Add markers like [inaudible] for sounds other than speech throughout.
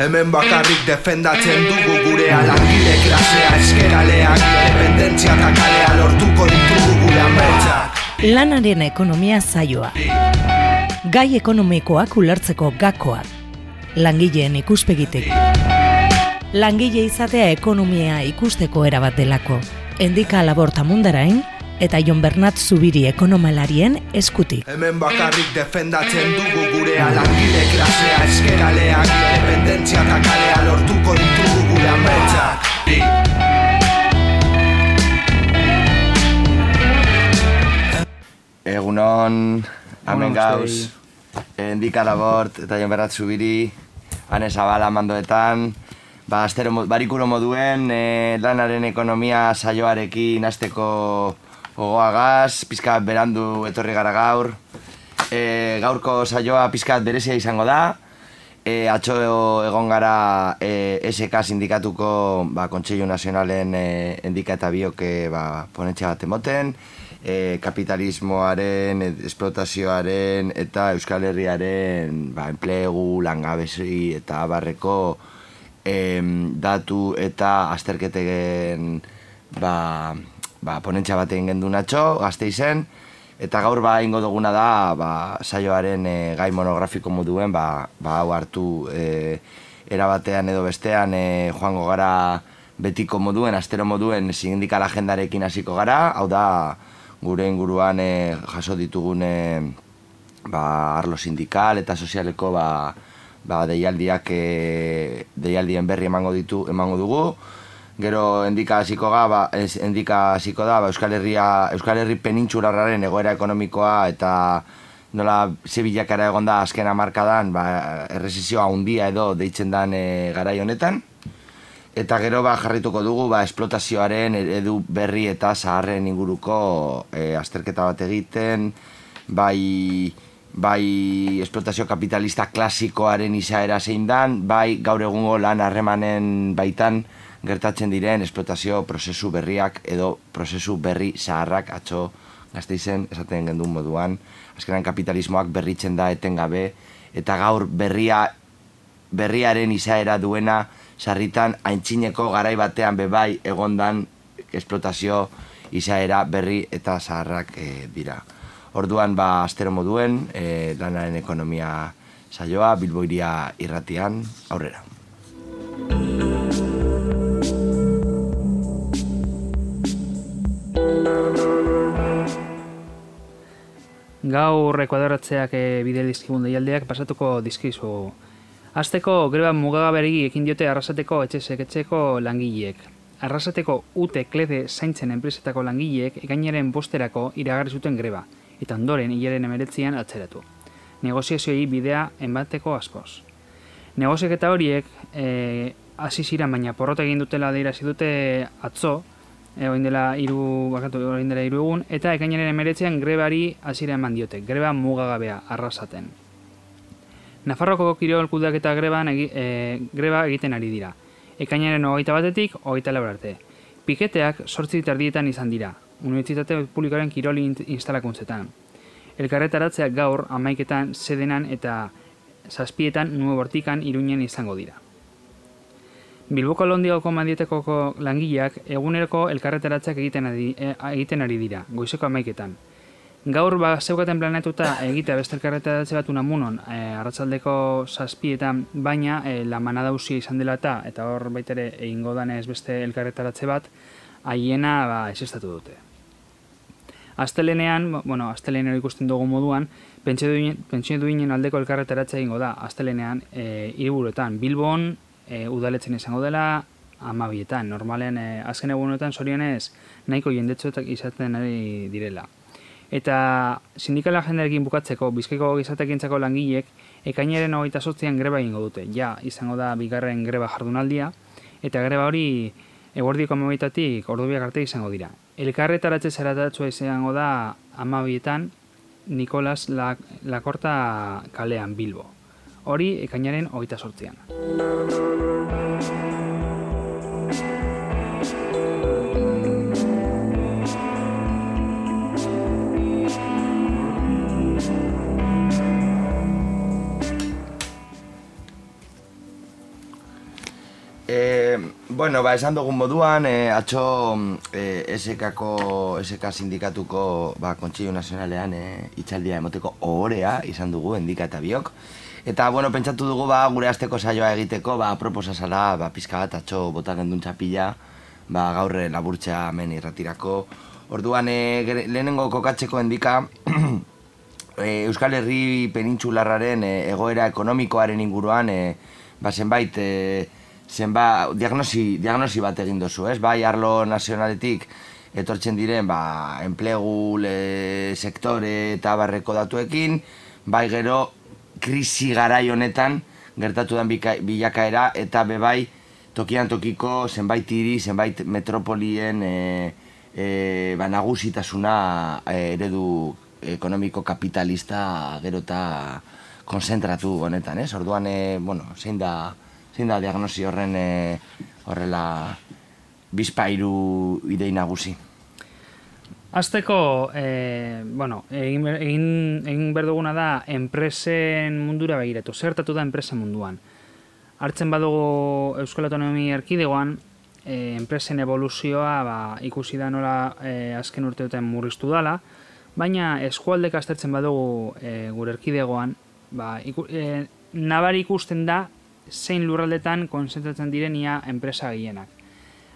Hemen bakarrik defendatzen dugu gure alangile klasea Eskeraleak, independentzia eta kalea lortuko ditugu gure ametsak Lanaren ekonomia zaioa. Gai ekonomikoak ulertzeko gakoa. Langileen ikuspegitik. Langile izatea ekonomia ikusteko erabat delako. Endika laborta mundarain, eta Jon Bernat Zubiri ekonomalarien eskutik. Hemen bakarrik defendatzen dugu gure alangile klasea Eskeraleak, independentzia eta kalea lortuko ditugu gure ametsak Egunon, hemen gauz, endika labort eta jon berrat zubiri, hane zabala mandoetan, ba, astero, barikuro moduen, e, lanaren ekonomia saioarekin hasteko gogoagaz, pizkat berandu etorri gara gaur, e, gaurko saioa pizkat berezia izango da, e, atxo egon gara e, SK sindikatuko ba, Kontseilu Nazionalen e, endika eta bioke ba, ponentzia bat emoten, e, kapitalismoaren, e, esplotazioaren eta Euskal Herriaren ba, enplegu, langabezi eta barreko em, datu eta azterketegen ba, ba, ponentzia bat egin gendu natxo, gazte izen, eta gaur ba ingo duguna da ba, saioaren e, gai monografiko moduen ba, ba hau hartu e, erabatean edo bestean e, joango gara betiko moduen, astero moduen sindikal agendarekin hasiko gara, hau da gure inguruan e, jaso ditugun e, ba, arlo sindikal eta sozialeko ba, ba, deialdiak e, deialdien berri emango ditu emango dugu. Gero endika hasiko ga, ba, ez, endika hasiko da ba, Euskal Herria Euskal Herri penintsularraren egoera ekonomikoa eta nola ze bilakara egon da azken hamarkadan ba, erresizioa handia edo deitzen dan e, garai honetan. Eta gero ba, jarrituko dugu ba, esplotazioaren eredu berri eta zaharren inguruko e, azterketa bat egiten, bai, bai esplotazio kapitalista klasikoaren izaera zein dan, bai gaur egungo lan harremanen baitan gertatzen diren esplotazio prozesu berriak edo prozesu berri zaharrak atxo gazteizen esaten gendun moduan. Azkenan kapitalismoak berritzen da etengabe eta gaur berria berriaren izaera duena sarritan aintzineko garai batean bebai egondan esplotazio izaera berri eta zaharrak e, dira. Orduan ba astero moduen e, lanaren ekonomia saioa Bilboiria irratian aurrera. Gaur ekuadoratzeak e, bide dizkigun deialdeak pasatuko dizkizu. Azteko greba mugagaberi ekin diote arrasateko etxesek etxeko langileek. Arrasateko ute klede zaintzen enpresetako langileek ekainaren bosterako iragarri zuten greba, eta ondoren hilaren emeretzian atzeratu. Negoziazioei bidea enbateko askoz. Negoziaketa horiek e, hasi ziren baina porrota egin dutela adierazi dute atzo, e, orain dela hiru bakatu orain dela hiru egun eta ekainaren 19ean grebari hasiera eman diote. Greba mugagabea arrasaten. Nafarroko kirol kudeaketa greban egi, e, greba egiten ari dira. Ekainaren hogeita batetik hogeita laur arte. Piketeak sortzi tardietan izan dira, Unibertsitate Publikoaren kirol in- instalakuntzetan. Elkarretaratzeak gaur amaiketan sedenan eta zazpietan nue bortikan iruinen izango dira. Bilboko Londioko mandietekoko langileak eguneroko elkarretaratzeak egiten ari, e, egiten ari dira, goizeko amaiketan. Gaur ba zeukaten planetuta egitea beste elkarretaratze bat unamunon, e, arratsaldeko zazpietan, baina e, la manadausia izan dela eta, eta hor baitere egingo danez beste elkarretaratze bat, haiena ba, esestatu dute. Astelenean, bueno, astelenean ikusten dugu moduan, pentsio duinen aldeko elkarretaratze egingo da, astelenean, e, hiriburuetan, Bilbon, e, udaletzen izango dela, amabietan. Normalean, e, azken egunetan zorionez, nahiko jendetxoetak izaten ari direla. Eta sindikala agendarekin bukatzeko, bizkaiko gizatekintzako langileek, ekainaren hogeita sortzian greba egingo dute. Ja, izango da bigarren greba jardunaldia, eta greba hori eguerdiko amabitatik ordubiak arte izango dira. Elkarretaratze zeratatzua izango da amabietan Nikolas La- Lakorta kalean Bilbo. Hori ekainaren hogeita sortzian. E, bueno, ba, esan dugun moduan, e, atxo e, SK-ko, SK sindikatuko ba, Kontxillo Nazionalean e, itxaldia emoteko ohorea izan dugu, endika eta biok. Eta, bueno, pentsatu dugu, ba, gure asteko saioa egiteko, ba, proposa zala, ba, pizka bat atxo bota gendun txapila, ba, gaurre laburtzea hemen irratirako. Orduan, e, lehenengo kokatzeko endika, e, [clears throat] Euskal Herri penintxularraren e, egoera ekonomikoaren inguruan, e, ba, zenbait, e, zenba, diagnosi, diagnosi bat egin dozu, ez? Bai, arlo nazionaletik etortzen diren, ba, enplegu, le, sektore eta barreko datuekin, bai gero, krisi garai honetan, gertatu den bilakaera, eta bebai, tokian tokiko, zenbait hiri, zenbait metropolien, e, e, ba, nagusitasuna e, eredu ekonomiko kapitalista gero eta konzentratu honetan, ez? Orduan, e, bueno, zein da, zein da diagnosi horren e, horrela bizpairu idei nagusi? Azteko, e, bueno, egin, egin, egin berduguna da enpresen mundura begiratu, zertatu da enpresen munduan. Hartzen badugu Euskal Autonomia Erkidegoan, e, enpresen evoluzioa ba, ikusi da nola e, azken urte duten murriztu dala, baina eskualdek aztertzen badugu e, gure erkidegoan, ba, iku, e, nabari ikusten da zein lurraldetan konzentratzen direnia enpresa gehienak.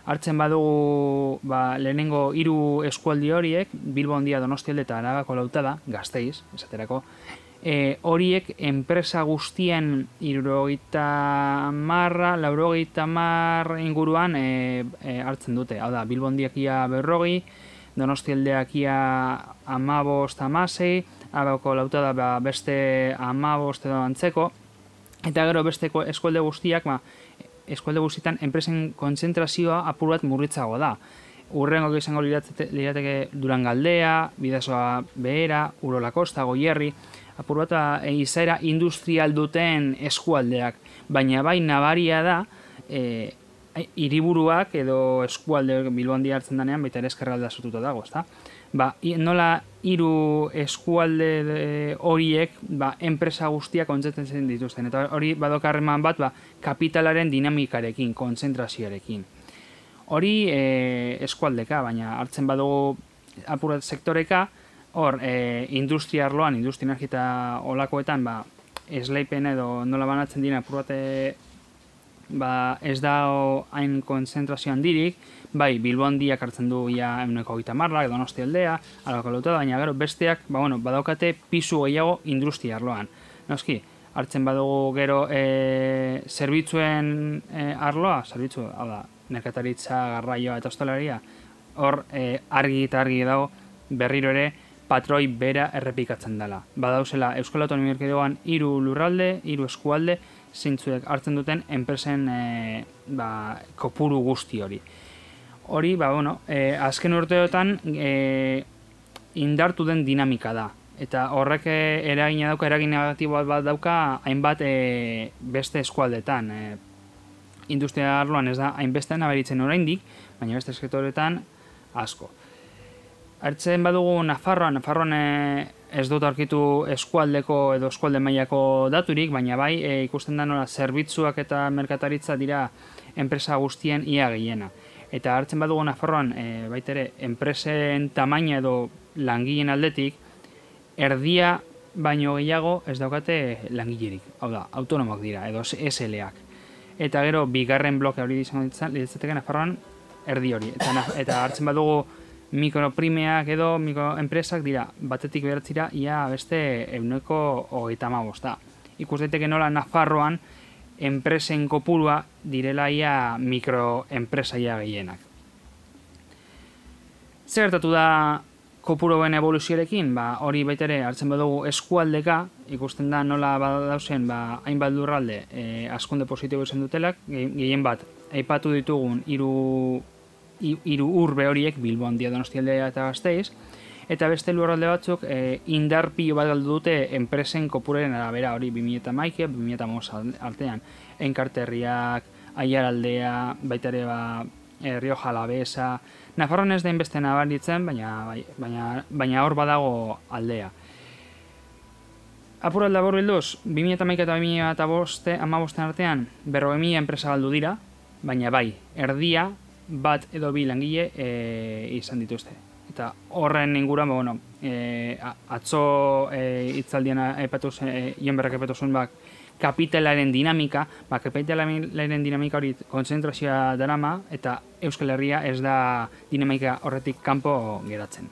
Hartzen badugu ba, lehenengo hiru eskualdi horiek, Bilbo handia Donostialde eta Arabako lautada, gazteiz, esaterako, e, horiek enpresa guztien irurogeita marra, laurogeita mar inguruan e, e, hartzen dute. Hau da, Bilbo handiakia berrogi, Donostialdeak ia amabost amasei, Arabako lautada ba, beste amabost edo antzeko, Eta gero besteko eskualde guztiak, ba, eskualde guztietan enpresen kontzentrazioa apur bat murritzago da. Urrengo izango lirateke Durangaldea, Bidasoa Behera, Urola Kosta, Goierri, apur bat ba, e, izaera industrial duten eskualdeak. Baina bai nabaria da, e, hiriburuak edo eskualde bilbondi hartzen danean, baita ere eskerralda zututa dago, ezta? ba, nola hiru eskualde horiek ba, enpresa guztiak kontzentratzen dituzten. Eta hori badokarreman bat ba, kapitalaren dinamikarekin, kontzentrazioarekin. Hori e, eskualdeka, baina hartzen badugu apurat sektoreka, hor e, industria arloan, industria energita olakoetan, ba, esleipen edo nola banatzen dira apurate ba, ez da hain konzentrazio handirik, bai, Bilbo handiak hartzen du ia euneko gita marra, edo nosti aldea, alako lauta, baina gero besteak, ba, bueno, badaukate pisu gehiago industria arloan. Noski, hartzen badugu gero e, zerbitzuen e, arloa, zerbitzu, hau da, nekataritza, garraioa eta ostalaria, hor e, argi eta argi dago berriro ere patroi bera errepikatzen dela. Badauzela Euskal Autonomia Erkidegoan hiru lurralde, hiru eskualde, zintzuek hartzen duten enpresen e, ba, kopuru guzti hori hori, ba, bueno, e, azken urteotan e, indartu den dinamika da. Eta horrek eragina dauka, eragin negatibo bat dauka hainbat e, beste eskualdetan. E, industria arloan ez da hainbeste naberitzen oraindik, baina beste sektoretan asko. Artzen badugu Nafarroan, Nafarroan e, ez dut aurkitu eskualdeko edo eskualde mailako daturik, baina bai e, ikusten da nola zerbitzuak eta merkataritza dira enpresa guztien ia gehiena. Eta hartzen badugu Nafarroan, e, baitere, enpresen tamaina edo langileen aldetik, erdia baino gehiago ez daukate langilerik. Hau da, autonomoak dira, edo SL-ak. Eta gero, bigarren bloke hori izango ditzateke Nafarroan, erdi hori. Eta, eta hartzen badugu mikroprimeak edo mikroenpresak dira, batetik beratzira, ia beste euneko hogeita magosta. Ikus daiteke nola Nafarroan, enpresen kopurua direlaia mikroenpresaia gehienak. Zer gertatu da kopuroen evoluzioarekin? Ba, hori baitere hartzen badugu eskualdeka, ikusten da nola badauzen ba, hainbat lurralde e, askunde positibo izan dutelak, gehien bat, aipatu ditugun hiru hiru urbe horiek, Bilbo handia donostialdea eta gazteiz, eta beste lurralde batzuk e, indar pilo bat galdu dute enpresen kopuraren arabera hori 2000 maike, 2000 artean enkarterriak, aiaraldea, baita ere ba, e, Rio Jalabesa, Nafarroan ez den beste nabaritzen, baina, bai, baina, baina hor badago aldea. Apur alda bor bilduz, 2000 eta 2000 eta boste, ama bosten artean, berro enpresa galdu dira, baina bai, erdia bat edo bi langile e, izan dituzte. Eta horren inguruan, ba, bueno, e, atzo e, itzaldian epatu zen, e, ion berrak epatu zen, ba, kapitalaren dinamika, ba, kapitalaren dinamika hori konzentrazioa darama, eta Euskal Herria ez da dinamika horretik kanpo geratzen.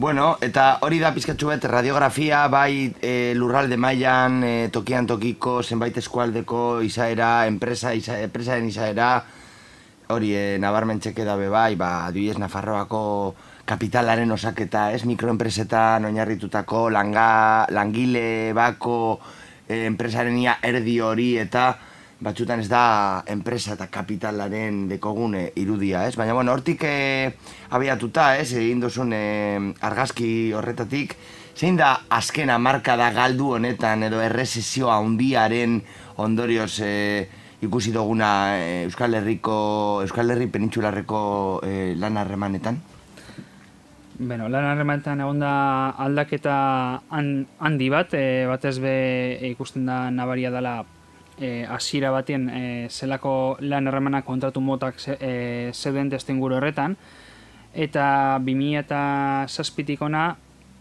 Bueno, eta hori da pizkatxu bet, radiografia, bai e, lurralde mailan, e, tokian tokiko, zenbait eskualdeko izaera, enpresa, iza, enpresaren izaera, hori e, nabarmentxeke dabe bai, ba, adibidez Nafarroako kapitalaren osaketa, ez mikroenpresetan oinarritutako langa, langile bako enpresaren ia erdi hori eta batzutan ez da enpresa eta kapitalaren dekogune irudia, ez? Baina, bueno, hortik e, abiatuta, ez, egin duzun e, argazki horretatik, zein da azkena marka da galdu honetan edo errezizioa handiaren ondorioz e, ikusi duguna Euskal Herriko, Euskal Herri penintxularreko e, lan harremanetan? Bueno, lan harremanetan egon da aldaketa handi bat, e, batez be ikusten da nabaria dela e, hasiera batean e, zelako lan erremana kontratu motak e, zeuden testu inguru horretan eta 2000 eta zazpitik ona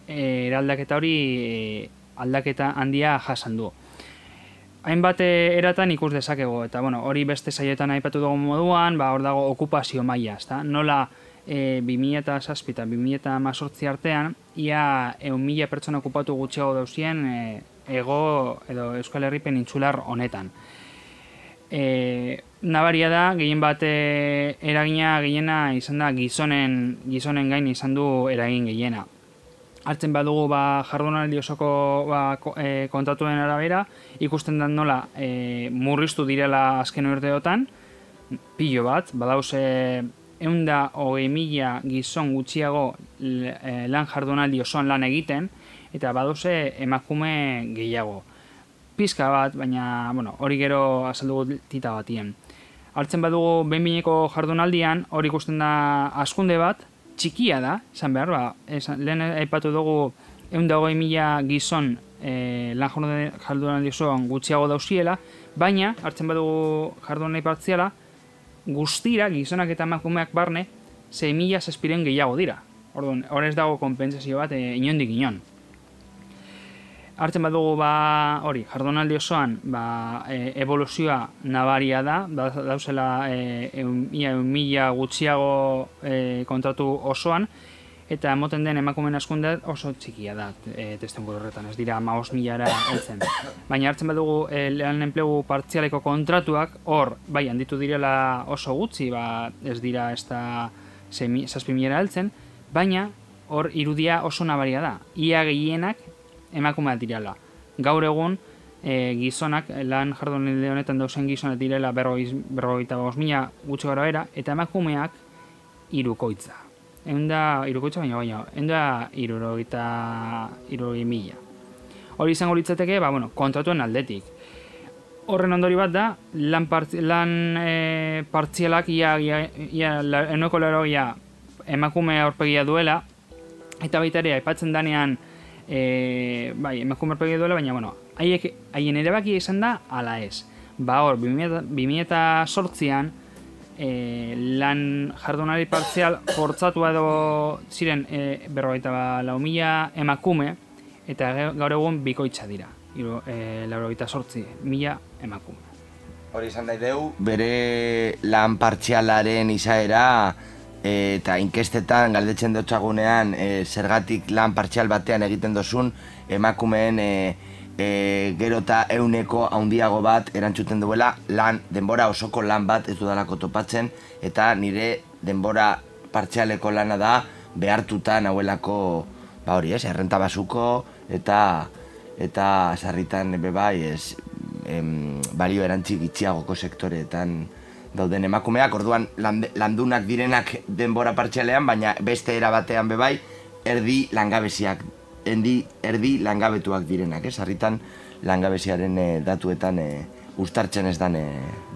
e, eraldaketa hori e, aldaketa handia jasan du. Hainbat eratan ikus dezakego eta bueno, hori beste saietan aipatu dugu moduan, ba hor dago okupazio maila, ezta? Nola e, 2000 eta zazpi eta 2000 eta mazortzi artean, ia eun mila pertsona okupatu gutxiago dauzien e, ego edo Euskal Herri penintsular honetan. E, nabaria da, gehien bat e, eragina gehiena izan da gizonen, gizonen gain izan du eragin gehiena. Hartzen badugu ba, jardunaldi osoko ba, e, kontatuen arabera, ikusten da nola e, murriztu direla azken urteotan, pilo bat, badauz e, eunda hogei mila gizon gutxiago e, lan jardunaldi osoan lan egiten, eta baduze emakume gehiago. Pizka bat, baina bueno, hori gero azaldugu tita batien. Hartzen badugu behinbineko jardunaldian, hori ikusten da askunde bat, txikia da, esan behar, ba, esan, lehen aipatu dugu egun dago mila gizon e, lan jardunaldi osoan gutxiago dausiela, baina, hartzen badugu jardunaldi partziala, guztira, gizonak eta emakumeak barne, 6 mila zespiren gehiago dira. Orduan, horrez dago kompensazio bat, e, inondik inon hartzen badugu ba hori jardunaldi osoan ba, e, evoluzioa nabaria da. Dauzela e, ia mila gutxiago e, kontratu osoan. Eta emoten den emakumen askunde oso txikia da e, testen horretan. Ez dira ma milara heltzen. Baina hartzen badugu e, lehen enplegu partzialeko kontratuak hor bai handitu direla oso gutxi ba, ez dira ez da zazpi milara heltzen. Baina hor irudia oso nabaria da. Ia gehienak emakumea direla. Gaur egun, e, gizonak, lan jardun honetan dauzen gizonak direla berrogeita bos mila gutxi gara era, eta emakumeak irukoitza. Egun da, irukoitza baina baina, egun da, irurogeita, irurogeita mila. Hori izango litzateke, ba, bueno, kontratuen aldetik. Horren ondori bat da, lan, partzi, lan e, partzialak ia, ia, ia, la, emakume aurpegia duela, eta baita ere, aipatzen danean, e, bai, emakume arpegi duela, baina, bueno, haiek, haien ere baki izan da, ala ez. Ba, hor, 2008an, e, lan jardunari partzial fortzatu edo ziren e, berrogeita ba, lau mila emakume, eta gaur egun bikoitza dira. Iro, e, laurogeita sortzi, mila emakume. Hori izan daideu, bere lan partzialaren izaera, eta inkestetan galdetzen dutxagunean e, zergatik lan partxial batean egiten dozun emakumeen e, e, gero eta euneko handiago bat erantzuten duela. Lan denbora osoko lan bat ez dudalako topatzen eta nire denbora partxialeko lana da behartuta nahuelako ba hori ez, errenta basuko eta eta sarritan bai ez em, balio erantzik itxiagoko sektoreetan dauden emakumeak, orduan landunak direnak denbora partxalean, baina beste era batean bebai, erdi langabeziak, endi, erdi langabetuak direnak, ez? Harritan langabeziaren e, datuetan e, ustartzen ez dan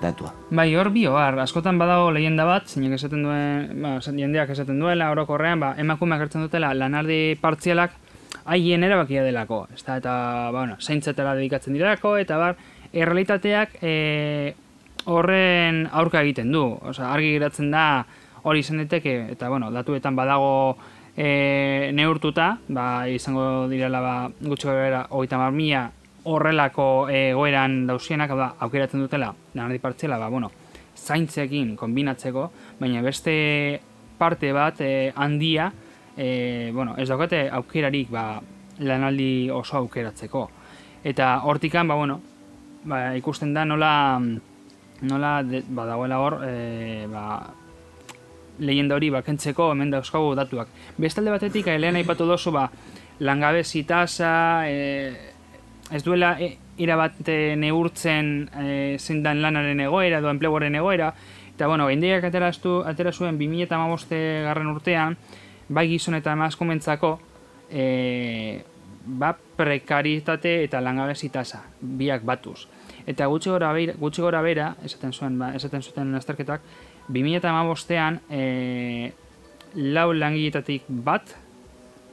datua. Bai, hor bi ohar, askotan badago lehenda bat, zeinek esaten duen, ba, jendeak esaten duela, orokorrean, ba, emakumeak hartzen dutela lanaldi partzialak haien erabakia delako, ez da, eta, ba, bueno, zeintzetara dedikatzen dirako, eta bar, errealitateak e, horren aurka egiten du, Osa, argi geratzen da hori izan daiteke, eta, bueno, datuetan badago e, neurtuta, ba, izango direla, ba, gutxo gara, hogeita mar mila horrelako egoeran dausienak, hau da, aukeratzen dutela, lanaldi partziala, ba, bueno, zaintzekin kombinatzeko, baina beste parte bat e, handia, e, bueno, ez daukate aukerarik ba, lanaldi oso aukeratzeko. Eta hortikan, ba, bueno, ba, ikusten da nola, nola de, ba, dagoela hor, e, ba, lehenda hori bakentzeko hemen dauzkagu datuak. Bestalde batetik, lehen aipatu dozu, ba, langabezi tasa, e, ez duela e, irabat neurtzen e, zein dan lanaren egoera edo enpleguaren egoera, eta bueno, indiak aterastu, atera zuen 2008 garren urtean, bai gizon eta emazkomentzako, e, ba prekaritate eta langabezi tasa, biak batuz. Eta gutxi gora bera, gutxi gora bera esaten zuen, ba, esaten zuten azterketak, 2008an e, lau langiletatik bat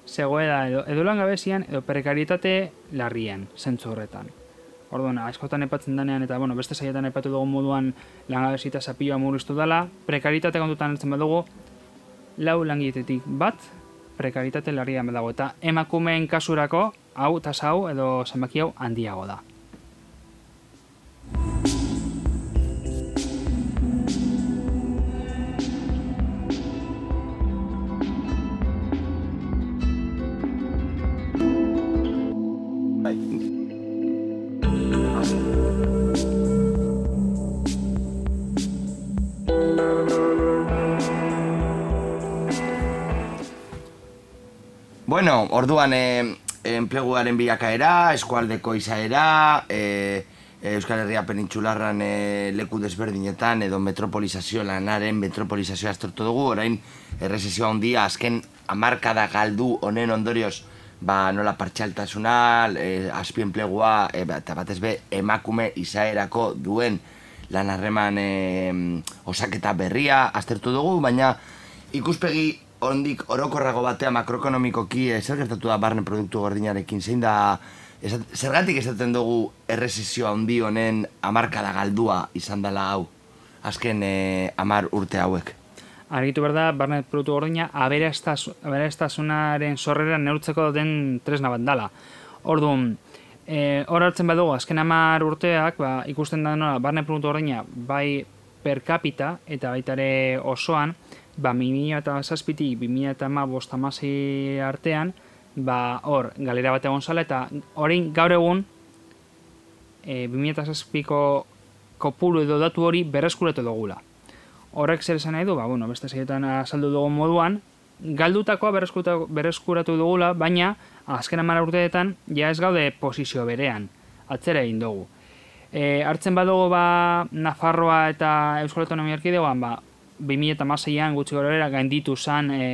zegoela edo, edo langabezian edo prekarietate larrian, zentzu horretan. Orduan, askotan epatzen denean eta bueno, beste saietan epatu dugu moduan langabezita zapioa murriztu dela, prekaritate kontutan hartzen badugu, lau langietetik bat, prekaritate larrian badago. Eta emakumeen kasurako, hau eta hau edo zenbaki hau handiago da. Orduan e, enpleguaren bilakaera, eskualdeko izaera, e, Euskal Herria penintxularran e, leku desberdinetan edo metropolizazio lanaren metropolizazioa aztertu dugu, orain errezizioa handia azken amarkada galdu honen ondorioz ba, nola partxaltasuna, e, azpi enplegua, e, eta batez be emakume izaerako duen lan harreman e, osaketa berria aztertu dugu, baina ikuspegi ondik orokorrago batea makroekonomikoki eh, zer gertatu da barne produktu gordinarekin, zein da zergatik esaten dugu erresizio handi honen amarkada galdua izan dela hau, azken eh, amar urte hauek? Argitu behar da, barne produktu gordina, aberastasunaren sorrera neurtzeko den tresna bat dala. Orduan, e, hor hartzen badugu, azken amar urteak, ba, ikusten da nola, barne produktu gordina, bai per capita, eta baitare osoan, ba, 2000 eta zazpitik, 2000 eta ma artean, ba, hor, galera bat egon zala, eta orain gaur egun, e, 2000 eta zazpiko kopuru edo datu hori berreskuratu dugula. Horrek zer esan nahi du, ba, bueno, beste zeietan azaldu dugu moduan, galdutakoa berreskuratu dugula, baina azken amara urteetan ja ez gaude posizio berean, atzera egin dugu. E, hartzen badugu ba, Nafarroa eta Euskal Autonomia Erkidegoan, ba, 2006an gutxi gorera gainditu zen e,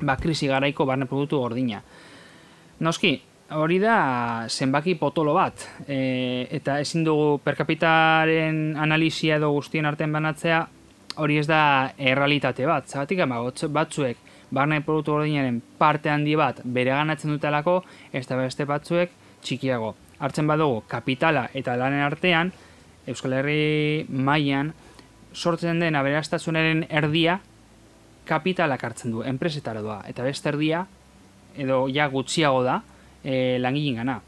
ba, krisi garaiko barne produktu gordina. Noski, hori da zenbaki potolo bat, e, eta ezin dugu perkapitaren analizia edo guztien artean banatzea, hori ez da errealitate bat. Zagatik ama, batzuek barne produktu gordinaren parte handi bat bere ganatzen dutelako, ez da beste batzuek txikiago. Hartzen badugu kapitala eta lanen artean, Euskal Herri mailan sortzen den aberastasunaren erdia kapitalak hartzen du, enpresetara doa. Eta beste erdia, edo ja gutxiago da, e, langilin gana.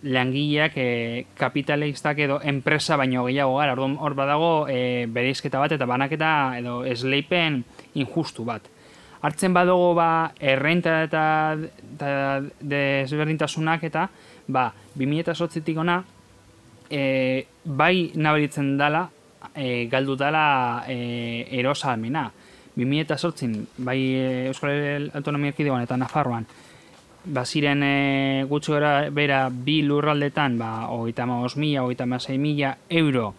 Langileak e, kapitalistak edo enpresa baino gehiago gara. Hor badago e, bereizketa bat eta banaketa edo esleipen injustu bat. Hartzen badugu ba, errenta eta, eta desberdintasunak eta ba, 2008-tik ona e, bai nabaritzen dala e, galdu dela e, erosa almena. 2008 bai e, Euskal Autonomia Erkidegoan eta Nafarroan baziren e, gutxo bera bi lurraldetan ba, ogeita ma mila, ogeita ma mila euro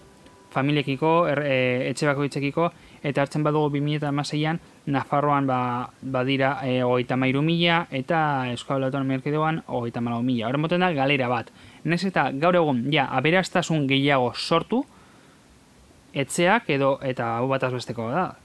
familiekiko, er, e, etxe bako eta hartzen badugu 2006an, Nafarroan ba, badira e, hogeita mairu mila, eta Euskal Autonomia Erkidegoan hogeita mila. Horren moten da, galera bat. Nez eta gaur egun, ja, aberaztasun gehiago sortu, etxeak edo, eta hau bat azbesteko da,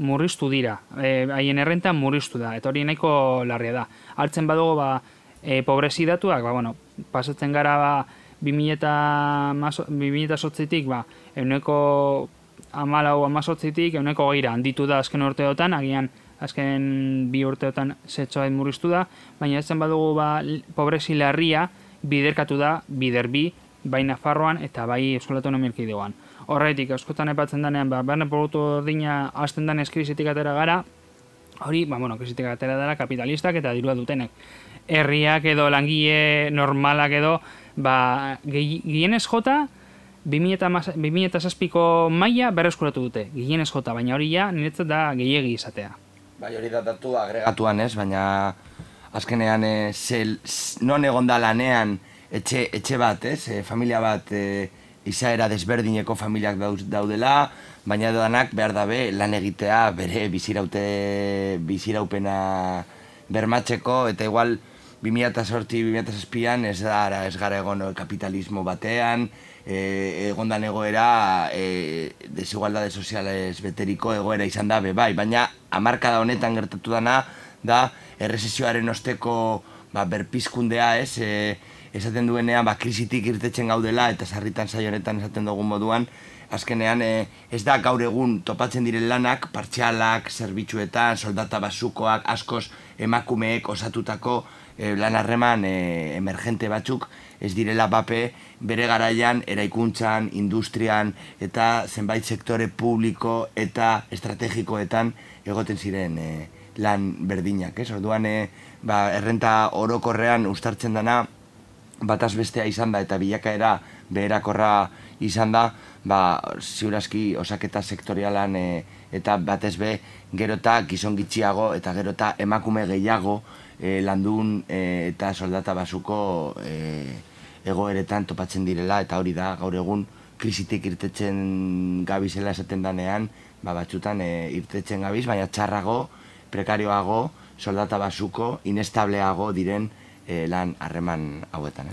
murriztu dira. E, haien errenta murriztu da, eta hori nahiko larria da. Hartzen badugu, ba, e, pobrezi datuak, ba, bueno, pasatzen gara, ba, 2008-tik, ba, euneko amalau amazotzitik, euneko gaira handitu da azken urteotan, agian azken bi urteotan zetsoa murriztu da, baina ez badugu ba, pobrezi larria biderkatu da, bider bi, bai Nafarroan eta bai Euskal Autonomia Erkidegoan. Horretik, askotan epatzen denean, ba, berne produktu ordina azten den eskrizitik atera gara, hori, ba, bueno, krisitik atera dara kapitalistak eta dirua dutenek. Herriak edo langile normalak edo, ba, gehienez jota, 2007ko maila berreskuratu dute, gehienez jota, baina hori ja, niretzat da gehiegi izatea. Bai, hori da datu agregatuan ez, baina azkenean e, zel, non egon da lanean etxe, etxe bat, ez, e, familia bat e, izaera desberdineko familiak daudela, baina danak behar dabe lan egitea bere biziraute, biziraupena bermatzeko, eta igual 2008-2008an ez, ez gara egon kapitalismo batean, e, egondan egoera e, desigualdade soziales beteriko egoera izan da be bai, baina hamarkada honetan gertatu dana da erresesioaren osteko ba, berpizkundea ez, e, esaten duenean ba, krisitik irtetzen gaudela eta sarritan saio honetan esaten dugun moduan azkenean e, ez da gaur egun topatzen diren lanak, partzialak, zerbitzuetan, soldata basukoak, askoz emakumeek osatutako e, lan harreman e, emergente batzuk ez direla bape bere garaian eraikuntzan, industrian eta zenbait sektore publiko eta estrategikoetan egoten ziren e, lan berdinak. Ez? Orduan e, ba, errenta orokorrean ustartzen dana bataz bestea izan da eta bilakaera beherakorra izan da, ba, ziurazki osaketa sektorialan e, eta batez be gerota gizon gitxiago eta gerota emakume gehiago e, landun e, eta soldata basuko e, egoeretan topatzen direla eta hori da gaur egun krisitik irtetzen gabizela esaten danean ba, batzutan e, irtetzen gabiz, baina txarrago, prekarioago, soldata basuko, inestableago diren e, lan harreman hauetan.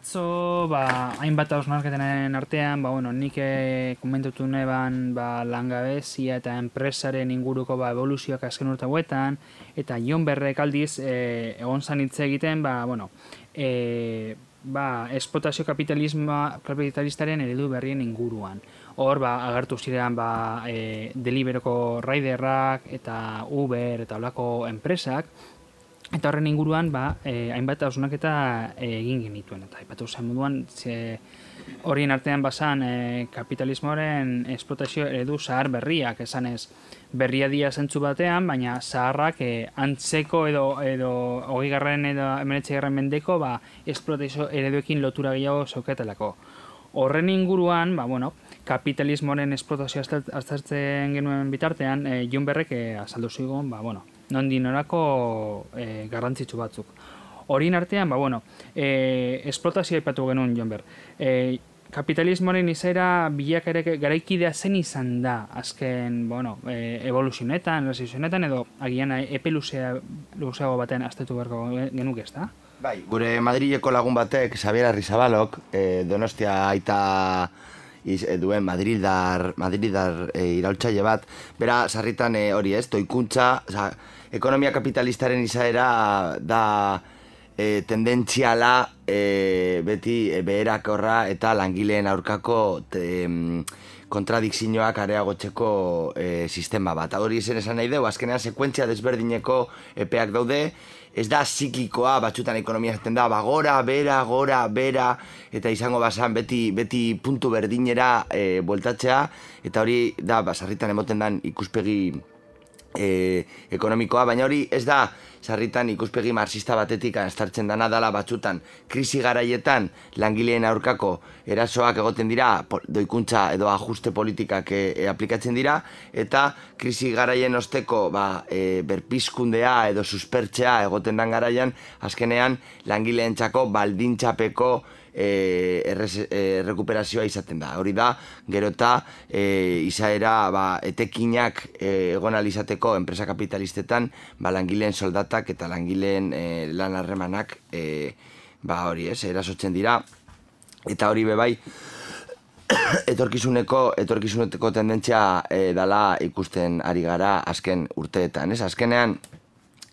Atzo, ba, hainbat hausnarketenen artean, ba, bueno, nik eh, komentatu neban ba, langabezia eta enpresaren inguruko ba, evoluzioak azken urte hauetan, eta Jon Berrek aldiz eh, egon zan hitz egiten, ba, bueno, eh, ba, esplotazio kapitalisma, kapitalistaren eredu berrien inguruan. Hor, ba, agertu ziren ba, e, deliberoko raiderrak eta Uber eta olako enpresak, Eta horren inguruan, ba, e, hainbat hausunak eta egin genituen. Eta haipatu zen moduan, ze, horien artean basan e, kapitalismoaren esplotazio eredu zahar berriak, esan ez berria dia zentzu batean, baina zaharrak e, antzeko edo, edo hogei garren edo emenetxe garren mendeko ba, esplotazio ereduekin lotura gehiago zauketelako. Horren inguruan, ba, bueno, kapitalismoaren esplotazioa aztertzen genuen bitartean, e, Jon Berrek e, azaldu zigun, ba, bueno, nondi norako e, garrantzitsu batzuk. Horien artean, ba, bueno, e, esplotazioa ipatu genuen, Jonber. E, kapitalismoaren izaera bilak garaikidea zen izan da azken, bueno, e, evoluzionetan, resizionetan, edo agian epe luzea, luzeago batean aztetu beharko genuk ez da? Bai, gure Madrileko lagun batek, Xabier Arrizabalok, e, Donostia aita iz, e, duen Madridar, Madridar e, iraultzaile bat, bera sarritan hori ez, toikuntza, oza, ekonomia kapitalistaren izaera da e, tendentziala e, beti e, beherakorra eta langileen aurkako te, kontradikzioak areagotzeko e, sistema bat. Hori zen esan nahi dugu, azkenean sekuentzia desberdineko epeak daude, ez da ziklikoa, batzutan ekonomia zaten da, ba, gora, bera, gora, bera, eta izango basan beti, beti puntu berdinera e, bueltatzea, eta hori da, basarritan emoten dan ikuspegi e, ekonomikoa, baina hori ez da sarritan ikuspegi marxista batetik estartzen dana dala batzutan krisi garaietan langileen aurkako erasoak egoten dira doikuntza edo ajuste politikak e, e, aplikatzen dira eta krisi garaien osteko ba, e, berpizkundea edo suspertzea egoten dan garaian azkenean langileentzako baldintzapeko e, errez, e, rekuperazioa izaten da. Hori da, gero eta e, izaera ba, etekinak e, egon alizateko enpresa kapitalistetan ba, langileen soldatak eta langileen e, lan harremanak e, ba, hori ez, erasotzen dira. Eta hori bebai, [coughs] etorkizuneko etorkizuneko tendentzia e, dala ikusten ari gara azken urteetan, ez? Azkenean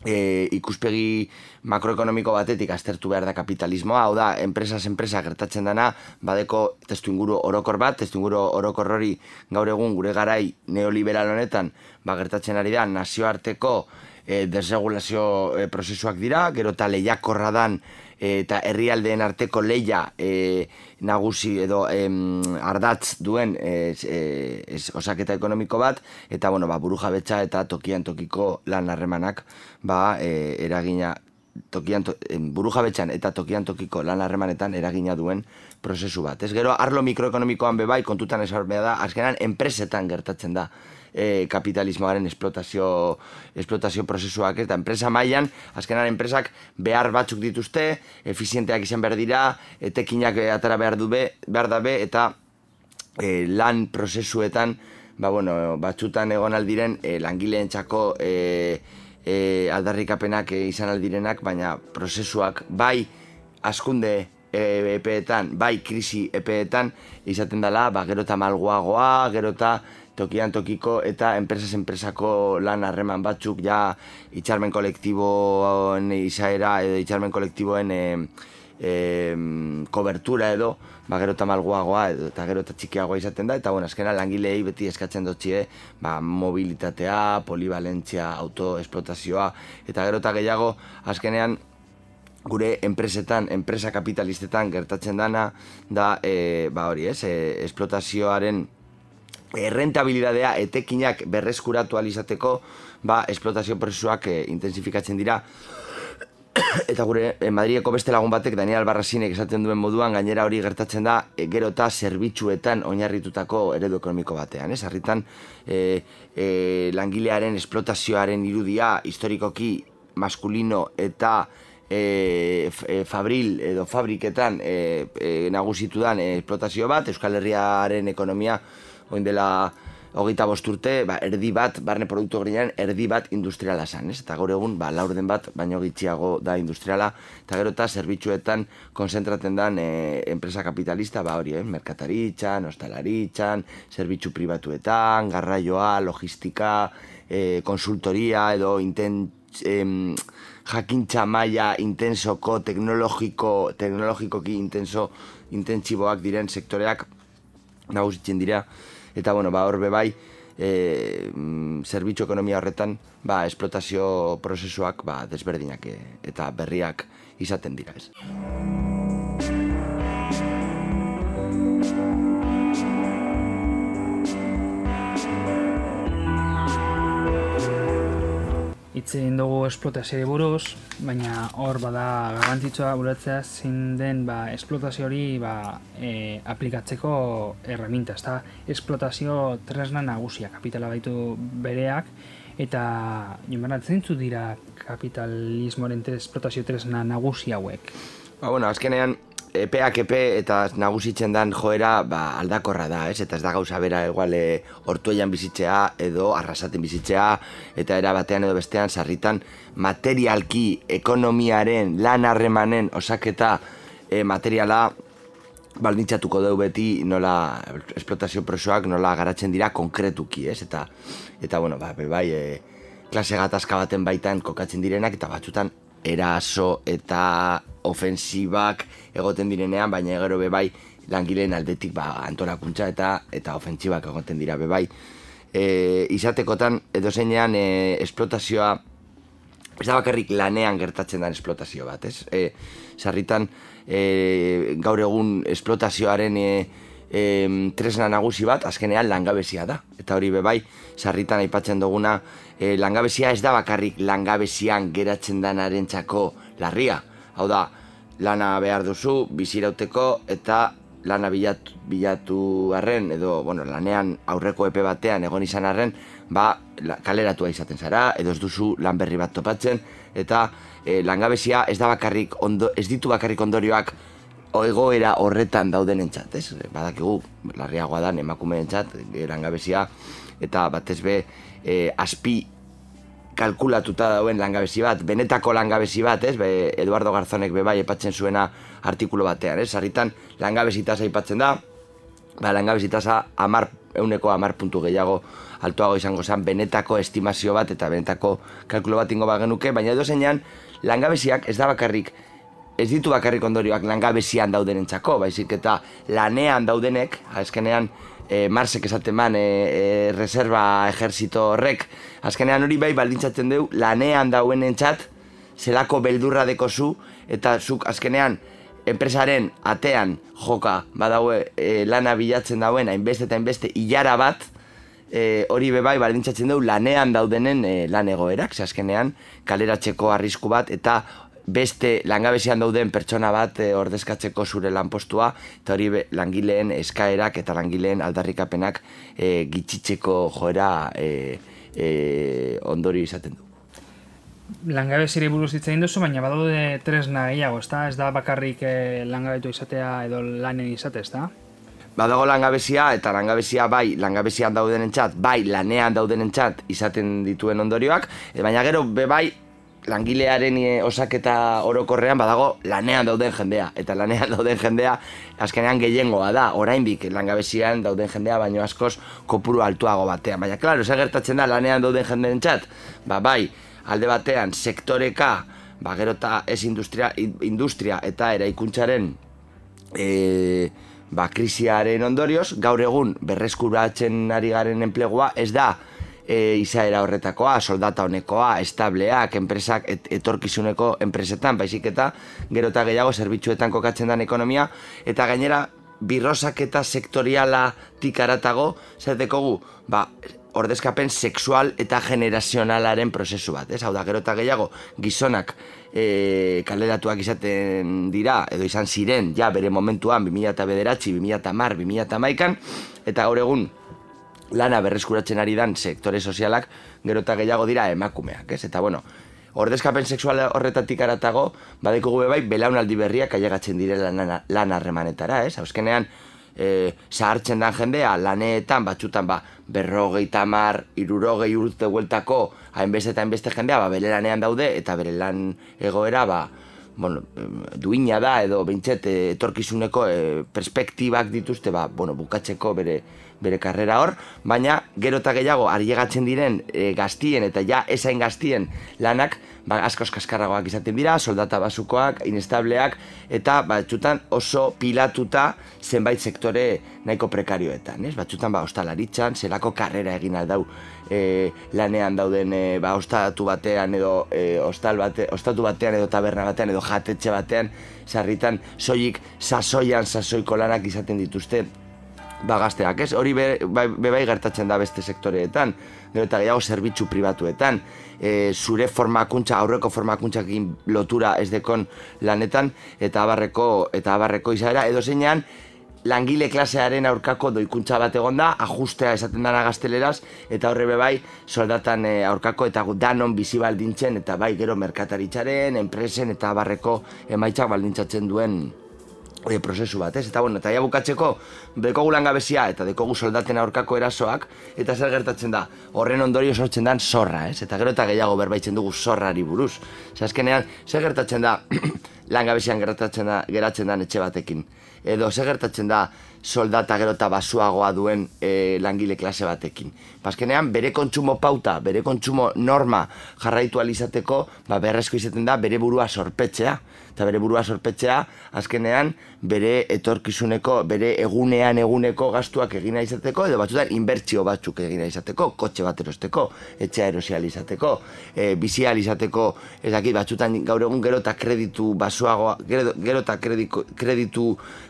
e, ikuspegi makroekonomiko batetik aztertu behar da kapitalismoa, hau da, enpresas enpresa gertatzen dana, badeko testu inguru orokor bat, testu inguru orokor hori gaur egun gure garai neoliberal honetan, ba gertatzen ari da, nazioarteko e, desregulazio e, prozesuak dira, gero eta lehiakorra dan eta herrialdeen arteko leia e, nagusi edo em, ardatz duen e, e, osaketa ekonomiko bat eta bueno, ba, buru jabetza eta tokian tokiko lan harremanak ba, e, eragina tokian to, buru jabetxan eta tokian tokiko lan harremanetan eragina duen prozesu bat. Ez gero, arlo mikroekonomikoan bebai kontutan esarbea da, azkenan enpresetan gertatzen da e, kapitalismoaren esplotazio, esplotazio prozesuak eta enpresa mailan azkenan enpresak behar batzuk dituzte, efizienteak izan behar dira, etekinak atara behar du be, behar dabe, eta e, lan prozesuetan, ba, bueno, batzutan egon aldiren e, langileen txako e, e, aldarrikapenak e, izan aldirenak, baina prozesuak bai askunde e, epeetan, bai krisi epeetan izaten dela, ba, gero eta malgoagoa, gero eta tokian tokiko eta enpresas enpresako lan harreman batzuk ja itxarmen kolektiboen izaera edo itxarmen kolektiboen e, e, kobertura edo ba, gero eta malguagoa edo eta gero eta txikiagoa izaten da eta bueno, azkena langilei beti eskatzen dutxie ba, mobilitatea, polivalentzia, autoesplotazioa eta gero eta gehiago azkenean gure enpresetan, enpresa kapitalistetan gertatzen dana da e, ba hori ez, e, esplotazioaren errentabilidadea etekinak berreskuratu alizateko ba, esplotazio prozesuak e, intensifikatzen dira [coughs] eta gure e, Madrieko beste lagun batek Daniel Barrasinek esaten duen moduan gainera hori gertatzen da e, gero eta zerbitzuetan oinarritutako eredu ekonomiko batean ez? Arritan e, e, langilearen esplotazioaren irudia historikoki maskulino eta e, fabril edo fabriketan e, e, nagusitu dan esplotazio bat Euskal Herriaren ekonomia oin dela hogeita bosturte, ba, erdi bat, barne produktu grinean, erdi bat industriala zan, ez? Eta gaur egun, ba, laurden bat, baino gitxiago da industriala, eta gero eta zerbitzuetan konzentraten den e, enpresa kapitalista, ba, hori, eh? merkataritzan, ostalaritzan, zerbitzu pribatuetan, garraioa, logistika, e, konsultoria, edo inten, em, jakintza maila intensoko, teknologiko, teknologikoki intenso, intentsiboak diren sektoreak nagusitzen dira. Eta, bueno, ba, horbe bai, e, zerbitzu ekonomia horretan, ba, esplotazio prozesuak ba, desberdinak e, eta berriak izaten dira, ez. Itzen dugu esplotazio buruz, baina hor bada garrantzitsua buletzea zein den ba, esplotazio hori ba, e, aplikatzeko erreminta. Ez da, esplotazio tresna nagusia, kapitala baitu bereak, eta joan zeintzu dira kapitalismoaren esplotazio tresna nagusia hauek? Ba, bueno, azkenean, epeak epe eta nagusitzen dan joera ba, aldakorra da, ez? Eta ez da gauza bera egual e, ortueian bizitzea edo arrasaten bizitzea eta era batean edo bestean sarritan materialki ekonomiaren lan harremanen osaketa e, materiala baldintzatuko dugu beti nola esplotazio prosoak nola garatzen dira konkretuki, ez? Eta, eta bueno, ba, bai, e, klase gatazka baten baitan kokatzen direnak eta batzutan eraso eta ofensibak egoten direnean, baina gero bebai langileen aldetik ba, antolakuntza eta eta ofensibak egoten dira bebai. E, izatekotan edo zeinean e, esplotazioa ez da bakarrik lanean gertatzen den esplotazio bat, ez? E, sarritan e, gaur egun esplotazioaren e, e, tresna nagusi bat azkenean langabezia da. Eta hori bebai, sarritan aipatzen duguna e, langabezia ez da bakarrik langabezian geratzen danaren txako larria. Hau da, lana behar duzu, bizirauteko eta lana bilatu, bilatu arren, edo bueno, lanean aurreko epe batean egon izan arren, ba, kaleratua izaten zara, edo ez duzu lan berri bat topatzen, eta e, langabezia ez da bakarrik, ondo, ez ditu bakarrik ondorioak egoera horretan dauden entzat, ez? Badakigu, larriagoa da, emakumeen entzat, e, langabezia, eta batez be, e, aspi kalkulatuta dauen langabezi bat, benetako langabezi bat, ez? Be, Eduardo Garzonek be bai epatzen zuena artikulu batean, ez? Sarritan langabezi tasa aipatzen da, ba, langabezi tasa amar, euneko amar puntu gehiago altuago izango zen benetako estimazio bat eta benetako kalkulo bat ingo bagenuke, baina edo zeinan langabeziak ez da bakarrik ez ditu bakarrik ondorioak langabezian dauden entzako, baizik eta lanean daudenek, azkenean e, Marsek esaten man e, e, reserva ejerzito horrek, azkenean hori bai baldintzatzen dugu lanean dauen entzat, zelako beldurra dekozu, eta zuk azkenean enpresaren atean joka badaue e, lana bilatzen dauen hainbeste eta hainbeste hilara bat, e, hori bebai baldintzatzen dugu lanean daudenen e, lan egoerak, azkenean kaleratzeko arrisku bat, eta beste langabezian dauden pertsona bat e, ordezkatzeko zure lanpostua eta hori langileen eskaerak eta langileen aldarrikapenak e, gitxitzeko joera e, e, ondori izaten du. Langabezire buruz hitzain duzu, baina badaude tresna gehiago, ezta? Ez da bakarrik e, langabetu izatea edo lanen izate, ezta? Badago langabezia eta langabezia bai langabezian dauden entzat, bai lanean dauden entzat izaten dituen ondorioak, baina gero be bai langilearen e, osaketa orokorrean badago lanean dauden jendea. Eta lanean [laughs] dauden jendea azkenean gehiengoa da, oraindik langabezian dauden jendea, baino askoz kopuru altuago batean. Baina, klaro, ez gertatzen da lanean dauden jendeen txat, ba, bai, alde batean sektoreka, ba, gero eta ez industria, industria eta eraikuntzaren e, ba, krisiaren ondorioz, gaur egun berreskuratzen ari garen enplegua, ez da, e, izaera horretakoa, soldata honekoa, estableak, enpresak, et, etorkizuneko enpresetan, baizik eta gero eta gehiago zerbitzuetan kokatzen den ekonomia, eta gainera, birrosak eta sektoriala tikaratago, zer dekogu, ba, ordezkapen sexual eta generazionalaren prozesu bat, ez? Hau da, gero eta gehiago, gizonak e, kaleratuak izaten dira, edo izan ziren, ja, bere momentuan, 2000 eta bederatzi, 2000 eta mar, 2000 eta maikan, eta gaur egun, lana berreskuratzen ari dan sektore sozialak gero eta gehiago dira emakumeak, ez? Eta bueno, ordezkapen sexual horretatik aratago, badeko gube bai, belaunaldi berriak ailegatzen dire lan harremanetara, ez? Hauzkenean, e, zahartzen dan jendea laneetan, batxutan ba, berrogei tamar, irurogei urte hueltako hainbeste eta hainbeste jendea ba, bere lanean daude eta bere lan egoera ba, bueno, duina da edo behintzet etorkizuneko e, perspektibak dituzte ba, bueno, bukatzeko bere bere karrera hor, baina gero eta gehiago ariegatzen diren e, gaztien eta ja esain gaztien lanak ba, askoz kaskarragoak izaten dira, soldata basukoak, inestableak, eta batxutan oso pilatuta zenbait sektore nahiko prekarioetan, ez? Batxutan ba, ostalaritzan, zelako karrera egin aldau e, lanean dauden e, ba, ostatu batean edo e, ostal bate, ostatu batean edo taberna batean edo jatetxe batean, sarritan soilik sasoian sasoiko lanak izaten dituzte ba, gazteak, ez? Hori be, bai, be, bai gertatzen da beste sektoreetan, gero eta gehiago zerbitzu pribatuetan, e, zure formakuntza, aurreko formakuntzakin lotura ez dekon lanetan, eta abarreko, eta abarreko izaera, edo zeinean, langile klasearen aurkako doikuntza bat egon da, ajustea esaten dara gazteleraz, eta horre bai soldatan e, aurkako eta danon bizi baldintzen, eta bai gero merkataritzaren, enpresen eta abarreko emaitzak baldintzatzen duen e, prozesu bat, ez? Eta bueno, eta ja bukatzeko, dekogu langabezia eta dekogu soldaten aurkako erasoak, eta zer gertatzen da, horren ondorio sortzen dan zorra, ez? Eta gero eta gehiago berbaitzen dugu zorrari buruz. Zer azkenean, zer gertatzen da, [clears throat] langabezian gertatzen da, geratzen dan etxe batekin. Edo, zer gertatzen da, soldata gero eta basuagoa duen e, langile klase batekin. Bazkenean, bere kontsumo pauta, bere kontsumo norma jarraitu alizateko, ba, beharrezko izaten da bere burua sorpetzea. Eta bere burua sorpetzea, azkenean, bere etorkizuneko, bere egunean eguneko gastuak egina izateko, edo batzutan inbertsio batzuk egina izateko, kotxe bat erosteko, etxea erosial izateko, e, bizial izateko, ez dakit, batzutan gaur egun gero eta kreditu basuagoa, gero, gero eta kreditu, kreditu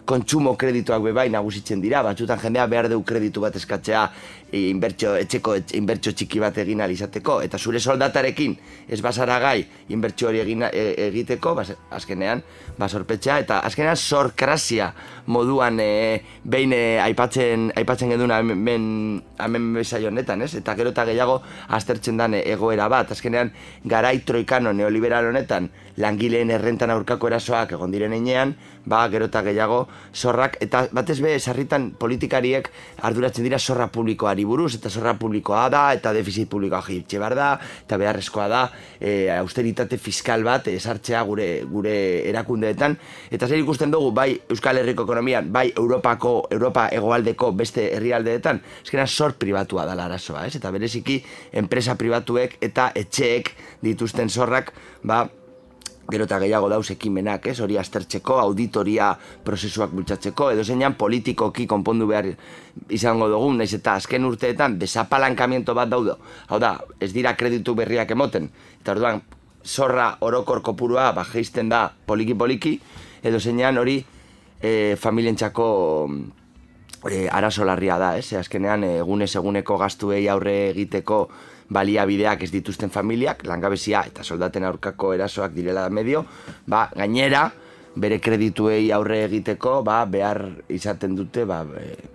kontsumo kredituak bebain nagusitzen dira, batzutan jendea behar du kreditu bat eskatzea e, inbertsio, etxeko inbertsio txiki bat egin izateko, eta zure soldatarekin ez bazara gai inbertsio hori egin, e, egiteko, bas, azkenean, basorpetxea, eta azkenean sorkrazia moduan e, behin e, aipatzen, aipatzen geduna hemen, hemen honetan, ez? Eta gero eta gehiago aztertzen den egoera bat, azkenean garai troikano neoliberal honetan langileen errentan aurkako erasoak egon diren einean, ba, gero eta gehiago zorrak, eta batez be, sarritan politikariek arduratzen dira zorra publikoari buruz, eta zorra publikoa da, eta defizit publikoa jitxe behar da, eta beharrezkoa da, e, austeritate fiskal bat esartzea gure gure erakundeetan, eta zer ikusten dugu, bai Euskal Herriko ekonomian, bai Europako, Europa egoaldeko beste herrialdeetan, eskena zor pribatua da arazoa, ez? Eta bereziki, enpresa pribatuek eta etxeek dituzten zorrak, ba, gero eta gehiago dauz ekimenak, ez, hori aztertzeko, auditoria prozesuak bultzatzeko, edo zeinan politikoki konpondu behar izango dugu, naiz eta azken urteetan desapalankamiento bat daudo. Hau da, ez dira kreditu berriak emoten, eta orduan, zorra orokor kopurua bajeisten da poliki-poliki, edo zeinan hori e, familientzako e, arazo larria da, ez, azkenean egunez eguneko gastuei aurre egiteko baliabideak ez dituzten familiak, langabezia eta soldaten aurkako erasoak direla da medio, ba, gainera, bere kredituei aurre egiteko, ba, behar izaten dute, ba,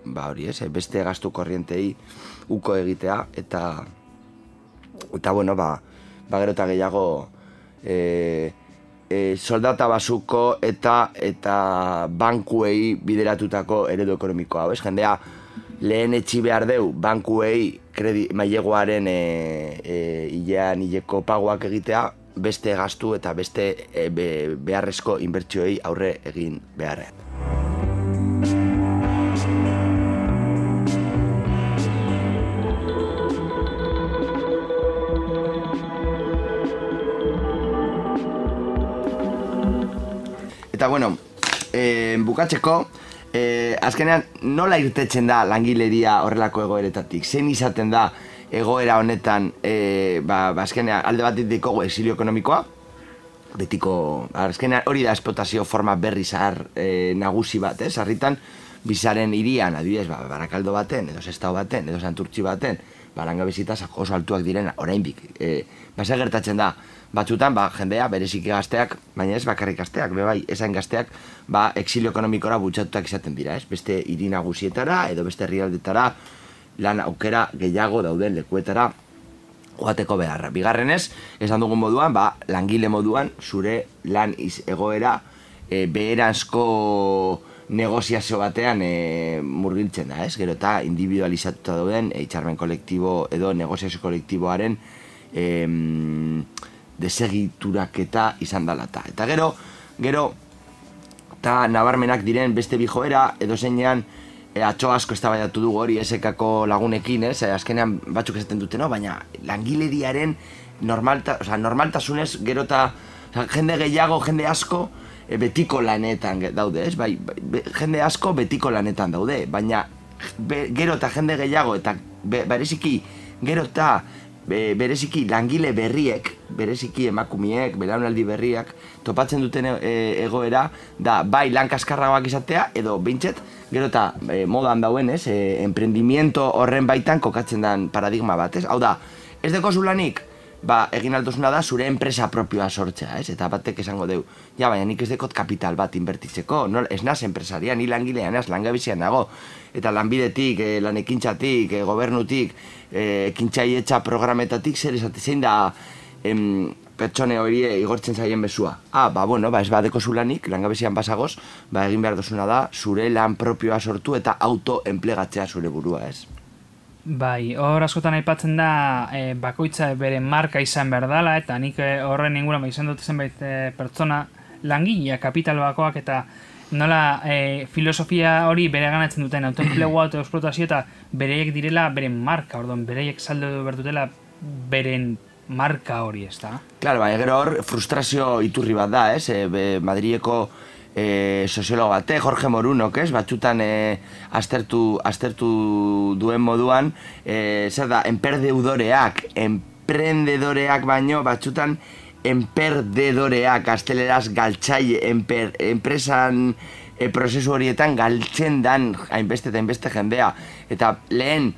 ba hori ez, beste gastu korrientei uko egitea, eta, eta bueno, ba, ba gero eta gehiago, e, e, soldata basuko eta eta bankuei bideratutako eredu ekonomikoa, ez, jendea, lehen etxi behar deu bankuei kredi, mailegoaren e, e, ilean ileko pagoak egitea beste gastu eta beste e, be, beharrezko inbertsioei aurre egin beharrean. Eta bueno, eh, bukatzeko, eh, azkenean nola irtetzen da langileria horrelako egoeretatik? Zein izaten da egoera honetan, eh, ba, azkenean alde bat ditiko exilio ekonomikoa, betiko, ba, azkenean hori da esplotazio forma berri zahar eh, nagusi bat, eh? Sarritan, bizaren irian, adibidez, ba, barakaldo baten, edo sestao baten, edo santurtzi baten, baranga bizitaz oso altuak direna, oraindik. E, ba, gertatzen da, batzutan, ba, jendea, bereziki gazteak, baina ez bakarrik gazteak, be bai, esain gazteak, ba, exilio ekonomikora butxatutak izaten dira, ez? Beste irina guzietara, edo beste herrialdetara, lan aukera gehiago dauden lekuetara, joateko beharra. Bigarrenez, esan dugun moduan, ba, langile moduan, zure lan iz egoera, e, beheranzko negoziazio batean e, murgiltzen da, ez? Gero eta individualizatuta dauden e, itxarmen kolektibo edo negoziazio kolektiboaren e, desegituraketa izan dela eta. Eta gero, gero, eta nabarmenak diren beste bi joera, edo zeinean, e, atxo asko eztabaidatu dugu hori esekako lagunekin, ez? E, azkenean batzuk esaten dute, no? baina langileriaren normalta, o sea, normaltasunez gero eta jende gehiago, jende asko, e, betiko lanetan daude, ez? Bai, bai jende asko betiko lanetan daude, baina be, gero eta jende gehiago eta be, bereziki gero eta be, bereziki langile berriek, bereziki emakumiek, belaunaldi berriak, topatzen duten e, egoera, da bai lan kaskarragoak izatea, edo bintxet, gero eta e, modan dauen, ez, e, emprendimiento horren baitan kokatzen den paradigma bat, ez? Hau da, ez deko zulanik, ba, egin aldozuna da zure enpresa propioa sortzea, ez? Eta batek esango deu, ja, baina nik ez dekot kapital bat inbertitzeko, no? ez naz enpresaria, ni langilean, ez langabizian nago, eta lanbidetik, e, lanekintzatik, e, gobernutik, e, ekintxaietxa programetatik, zer esate zein da em, pertsone hori igortzen zaien bezua. Ah, ba, bueno, ba, ez badeko zulanik, langabezian basagoz, ba, egin behar dozuna da, zure lan propioa sortu eta autoenplegatzea zure burua, ez? Bai, hor askotan aipatzen da e, bakoitza bere marka izan behar dela, eta nik e, horren ingura izan dut zenbait e, pertsona langilea kapital bakoak eta nola e, filosofia hori bere ganatzen duten autoenplegua [clears throat] eta esplotazio eta bereiek direla beren marka, orduan bereiek saldo behar dutela beren marka hori, ez da? Claro, bai, gero hor frustrazio iturri bat da, ez? E, Madrieko e, soziologo bate, Jorge Morunok, ez? Batxutan e, aztertu, aztertu duen moduan, e, zer da, enperdeudoreak, emprendedoreak baino, batxutan enperdedoreak, asteleraz galtzaile, enper, enpresan e, prozesu horietan galtzen dan hainbeste eta hainbeste jendea. Eta lehen,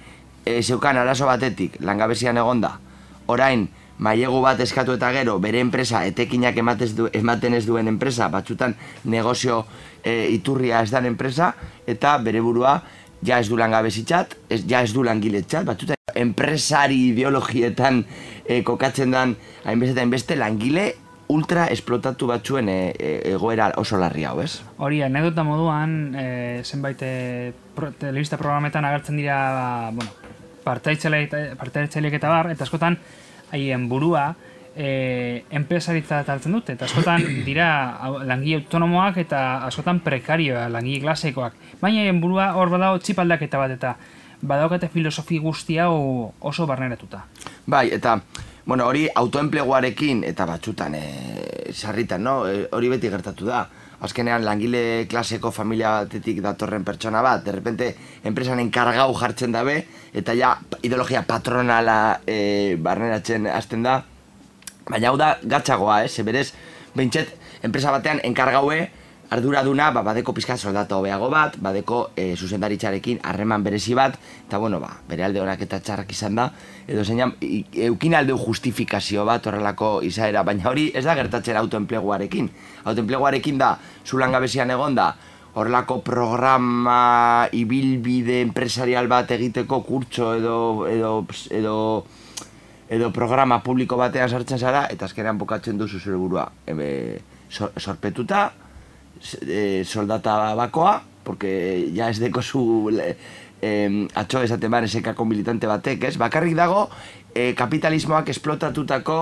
e, zeukan arazo batetik, langabezian egonda, orain, mailegu bat eskatu eta gero bere enpresa etekinak du, ematen ez duen enpresa batzutan negozio e, iturria ez dan enpresa eta bere burua ja ez du langabezitzat, ez, ja ez du langiletzat, batzutan enpresari ideologietan e, kokatzen dan hainbeste hainbeste langile ultra esplotatu batzuen e, e, egoera oso larri hau, ez? Hori, anedota moduan, e, zenbait e, pro, telebista programetan agertzen dira, bueno, partaitzaileak eta bar, eta askotan, haien burua e, enpresaritza taltzen dute, eta askotan [clears throat] dira langi autonomoak eta askotan prekarioa, langi klasekoak. Baina haien burua hor badago txipaldaketa bat eta badaukate filosofi guzti hau oso barneratuta. Bai, eta bueno, hori autoenpleguarekin eta batzutan e, sarritan, no? E, hori beti gertatu da. Azkenean langile klaseko familia batetik datorren pertsona bat, derrepente enpresan enkargau jartzen dabe, eta ja ideologia patronala e, barneratzen hasten da. Baina hau da gatzagoa, eh? Zeberez, behintzet, enpresa batean enkargaue arduraduna, ba, badeko pizkat soldata hobeago bat, badeko e, zuzendaritzarekin harreman berezi bat, eta bueno, ba, bere alde honak eta txarrak izan da, edo zeinan, eukin aldeu justifikazio bat horrelako izaera, baina hori ez da gertatzen autoenpleguarekin. Autoenpleguarekin da, zulan gabezian egon da, horrelako programa ibilbide empresarial bat egiteko kurtso edo, edo, edo, edo programa publiko batean sartzen zara eta azkenean bukatzen duzu zure burua ebe, sorpetuta e, soldata bakoa porque ja ez deko zu eh, atxo esaten bar esekako militante batek, ez? Bakarrik dago eh, kapitalismoak esplotatutako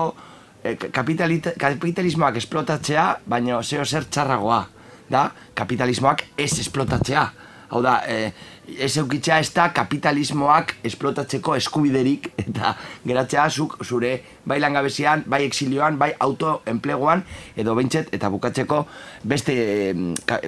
eh, kapitalismoak esplotatzea, baina zeo zer txarragoa da kapitalismoak ez esplotatzea. Hau da, e, ez eukitzea ez da kapitalismoak esplotatzeko eskubiderik eta geratzea zuk zure bai langabezian, bai exilioan, bai autoenpleguan edo behintzet eta bukatzeko beste,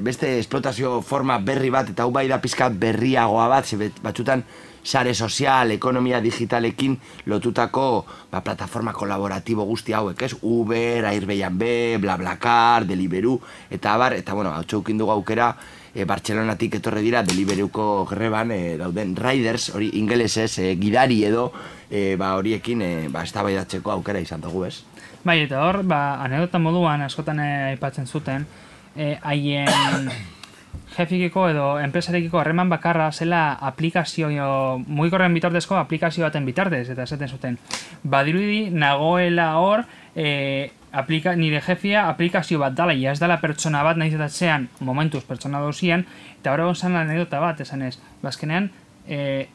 beste esplotazio forma berri bat eta hau bai da pizkat berriagoa bat, batzutan sare sozial, ekonomia digitalekin lotutako ba, plataforma kolaboratibo guzti hauek, ez? Uber, Airbnb, BlaBlaCar, Deliveroo, eta abar, eta bueno, hau dugu aukera, e, Bartzelonatik etorre dira Deliverooko greban e, dauden riders, hori ingelesez, e, gidari edo, e, ba, horiekin, e, ba, ez aukera izan dugu, ez? Bai, eta hor, ba, anedota moduan, askotan aipatzen zuten, haien [coughs] jefikiko edo enpresarekiko harreman bakarra zela aplikazio mugikorren bitartezko aplikazio baten bitartez eta esaten zuten badirudi nagoela hor e, aplika, nire jefia aplikazio bat dala, ja ez dala pertsona bat, nahiz eta zean, momentuz pertsona dozien, eta hori gonzan anedota bat, esan ez, bazkenean, e,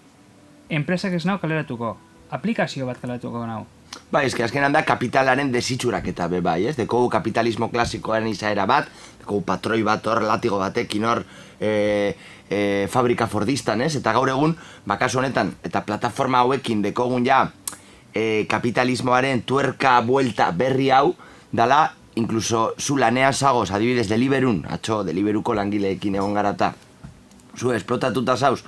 enpresak ez nau kaleratuko, aplikazio bat kaleratuko nau. Bai, eske azkenan da kapitalaren desitxurak eta be bai, ez? Dekogu kapitalismo klasikoaren izaera bat, dekogu patroi bat hor, latigo batekin hor, e, e, fabrika fordistan, ez? Eta gaur egun, bakasu honetan, eta plataforma hauekin dekogun ja e, kapitalismoaren tuerka buelta berri hau, dala, incluso zu lanean zagoz, adibidez, deliberun, atxo, deliberuko langileekin egon garata, zu esplotatuta zauz,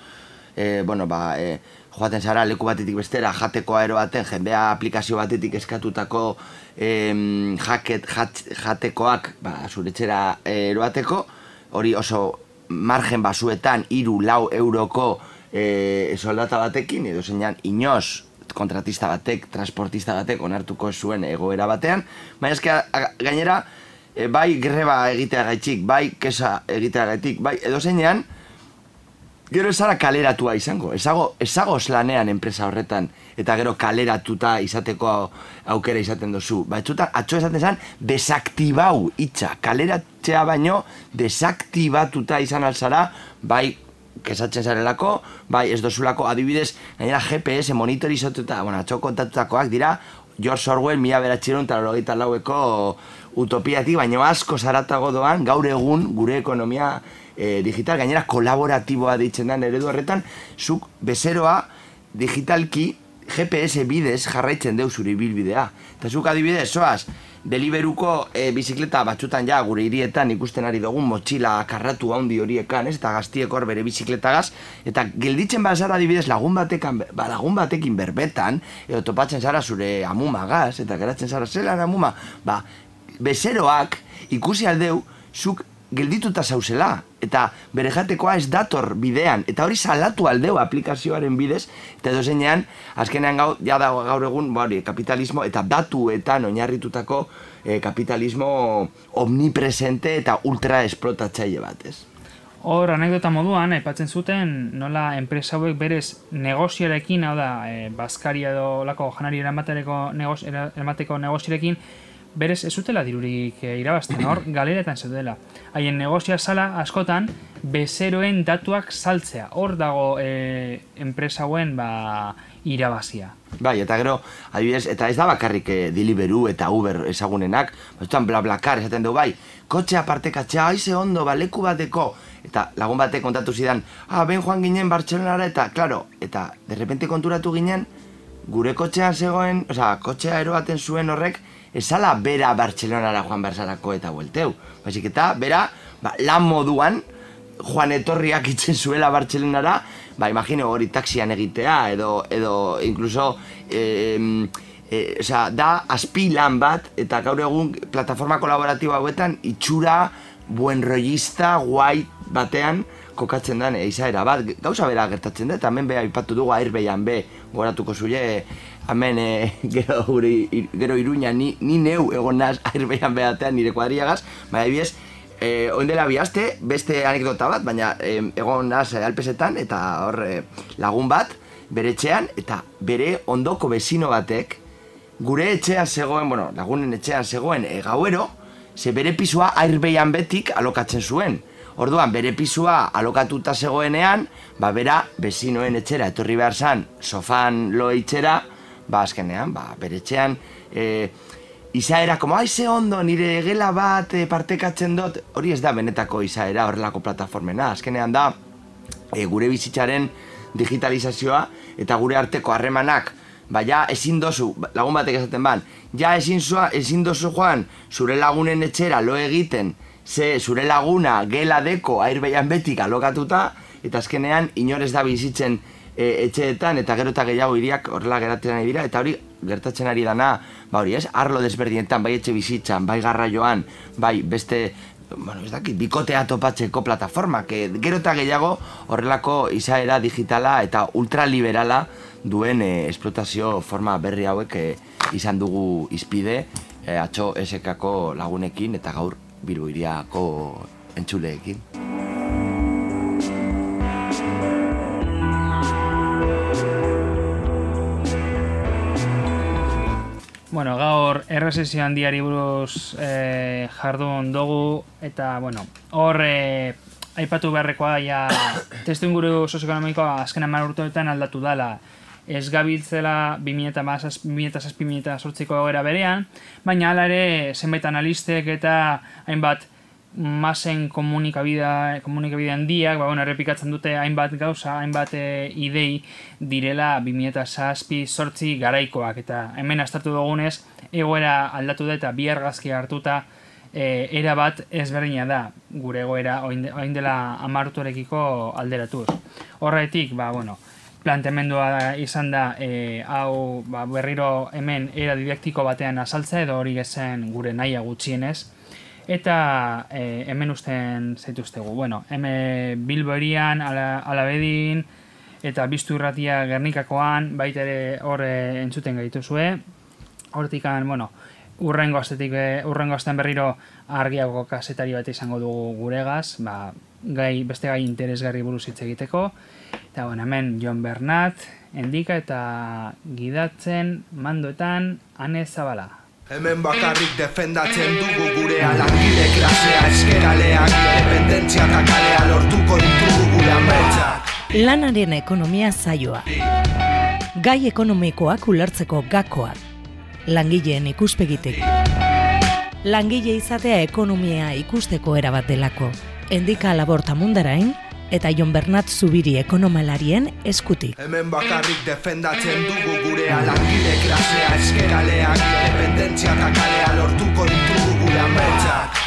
e, bueno, ba, e, joaten zara leku batetik bestera jateko aero baten, jendea aplikazio batetik eskatutako em, jaket, jat, jatekoak ba, zuretxera eroateko, hori oso margen basuetan iru lau euroko e, soldata batekin, edo zeinan inoz kontratista batek, transportista batek onartuko zuen egoera batean, baina eske gainera, e, bai greba egitea gaitxik, bai kesa egitea gaitik, bai edo zeinan, Gero ezara kaleratua izango, ezago, ezago lanean enpresa horretan, eta gero kaleratuta izateko aukera izaten duzu. Ba, etxuta, atxo esaten zen, desaktibau itxa, kaleratzea baino, desaktibatuta izan alzara, bai, kesatzen zarelako, bai, ez dozulako adibidez, gainera GPS monitorizotuta, bueno, atxo kontatutakoak dira, George Orwell mila beratxerun eta laueko utopiatik, baino asko zaratago doan, gaur egun gure ekonomia e, digital, gainera kolaboratiboa ditzen den eredu horretan, zuk bezeroa digitalki GPS bidez jarraitzen deu zure bilbidea. Eta zuk adibidez, soaz, deliberuko e, bizikleta batzutan ja gure hirietan ikusten ari dugun motxila karratu handi horiekan, ez? Eta gaztiek hor bere bizikletagaz, eta gelditzen bazara adibidez lagun batekan, ba, lagun batekin berbetan, edo topatzen zara zure amumagaz, eta geratzen zara zelan amuma, ba, bezeroak ikusi aldeu, zuk geldituta zauzela, eta bere jatekoa ez dator bidean, eta hori salatu aldeu aplikazioaren bidez, eta edo zeinean, azkenean gau, ja da gaur egun, bori, kapitalismo, eta datuetan oinarritutako eh, kapitalismo omnipresente eta ultra esplotatzaile bat, ez? Hor, anekdota moduan, aipatzen zuten, nola enpresa hauek berez negozioarekin, hau da, e, Baskaria edo lako janari eramateko, negoz, eramateko negozioarekin, berez ez zutela dirurik e, irabazten, hor, galeretan zeudela. Haien negozioa sala askotan, bezeroen datuak saltzea. Hor dago e, enpresa hauen ba, irabazia. Bai, eta gero, adibidez, eta ez da bakarrik e, Deliveroo eta Uber ezagunenak, batzutan bla bla kar, esaten du, bai, kotxe apartekatzea, aize ondo, baleku bateko, eta lagun batek kontatu zidan, ah, ben joan ginen Bartxelonara, eta, klaro, eta derrepente konturatu ginen, gure kotxean zegoen, oza, kotxea eroaten zuen horrek, esala bera Bartxelonara joan berzarako eta buelteu. Baizik eta, bera, ba, lan moduan, joan etorriak itzen zuela Bartxelonara, ba, imagine hori taxian egitea, edo, edo, incluso, e, e, oza, da, aspi lan bat, eta gaur egun, plataforma kolaboratiba hauetan, itxura, buen rollista, guai batean, kokatzen den eizaera bat, gauza bera gertatzen da, eta hemen beha ipatu dugu airbeian be, goratuko zuile, hemen e, [laughs] gero, gure, gero iruña ni, ni neu egon naz [laughs] airbeian behatean nire kuadriagaz, baina ebiez, e, oindela bihazte, beste anekdota bat, baina e, egon naz alpesetan, eta hor e, lagun bat, bere etxean, eta bere ondoko bezino batek, gure etxean zegoen, bueno, lagunen etxean zegoen e, gauero, ze bere pisua airbeian betik alokatzen zuen. Orduan, bere pisua alokatuta zegoenean, ba, bera, bezinoen etxera, etorri behar zan, sofan lo itxera, ba, azkenean, ba, beretxean, e, izaera, como, aize ondo, nire gela bat e, partekatzen dut, hori ez da benetako izaera horrelako plataformena, azkenean da, e, gure bizitzaren digitalizazioa, eta gure arteko harremanak, ba, ja, ezin dozu, lagun batek esaten ban, ja, ezin, zua, ezin dozu joan, zure lagunen etxera lo egiten, ze zure laguna gela deko airbeian betik alokatuta, eta azkenean inorez da bizitzen e, etxeetan eta gero eta gehiago iriak horrela geratzen ari dira eta hori gertatzen ari dana, ba hori ez, arlo desberdienetan, bai etxe bizitzan, bai garraioan, bai beste bueno, ez dakit, bikotea topatzeko plataforma, que gero eta gehiago horrelako izaera digitala eta ultraliberala duen e, esplotazio forma berri hauek e, izan dugu izpide e, atxo esekako lagunekin eta gaur biru iriako entzuleekin. Bueno, gaur erresesio handiari buruz e, jardun dugu, eta, bueno, hor e, aipatu beharrekoa, ja, [coughs] testu inguru sozioekonomikoa azken amar urteetan aldatu dala, ez gabiltzela 2006-2008ko egoera berean, baina hala ere zenbait analistek eta hainbat masen komunikabidea komunikabide handiak, ba, bueno, errepikatzen dute hainbat gauza, hainbat e, idei direla 2006 sortzi garaikoak, eta hemen astartu dugunez, egoera aldatu da eta bi argazki hartuta e, era bat ezberdina da gure egoera oin dela amartuarekiko alderatuz. Horretik, ba, bueno, planteamendua izan da e, hau ba, berriro hemen era didaktiko batean azaltza edo hori gezen gure naia gutxienez, eta e, hemen usten zaituztegu. Bueno, hemen Bilbo erian, alabedin, eta biztu irratia Gernikakoan, baita ere hor entzuten gaituzue. Hortik, bueno, urrengo astetik, urrengo astean berriro argiago kasetari bat izango dugu guregaz, ba, gai, beste gai interesgarri buruz hitz egiteko. Eta bueno, hemen John Bernat, endika eta gidatzen mandoetan Ane Zabala. Hemen bakarrik defendatzen dugu gure alangile klasea eskeraleak Independentzia eta kalea lortuko ditugu gure ametsak Lanaren ekonomia zaioa Gai ekonomikoak ulertzeko gakoak Langileen ikuspegitek Langile izatea ekonomia ikusteko erabat delako. Endika laborta mundarain eta Jon Bernat Zubiri ekonomalarien eskutik. Hemen bakarrik defendatzen dugu gure alakide klasea eskeraleak, dependentzia eta kalea lortuko ditugu gure ametxak.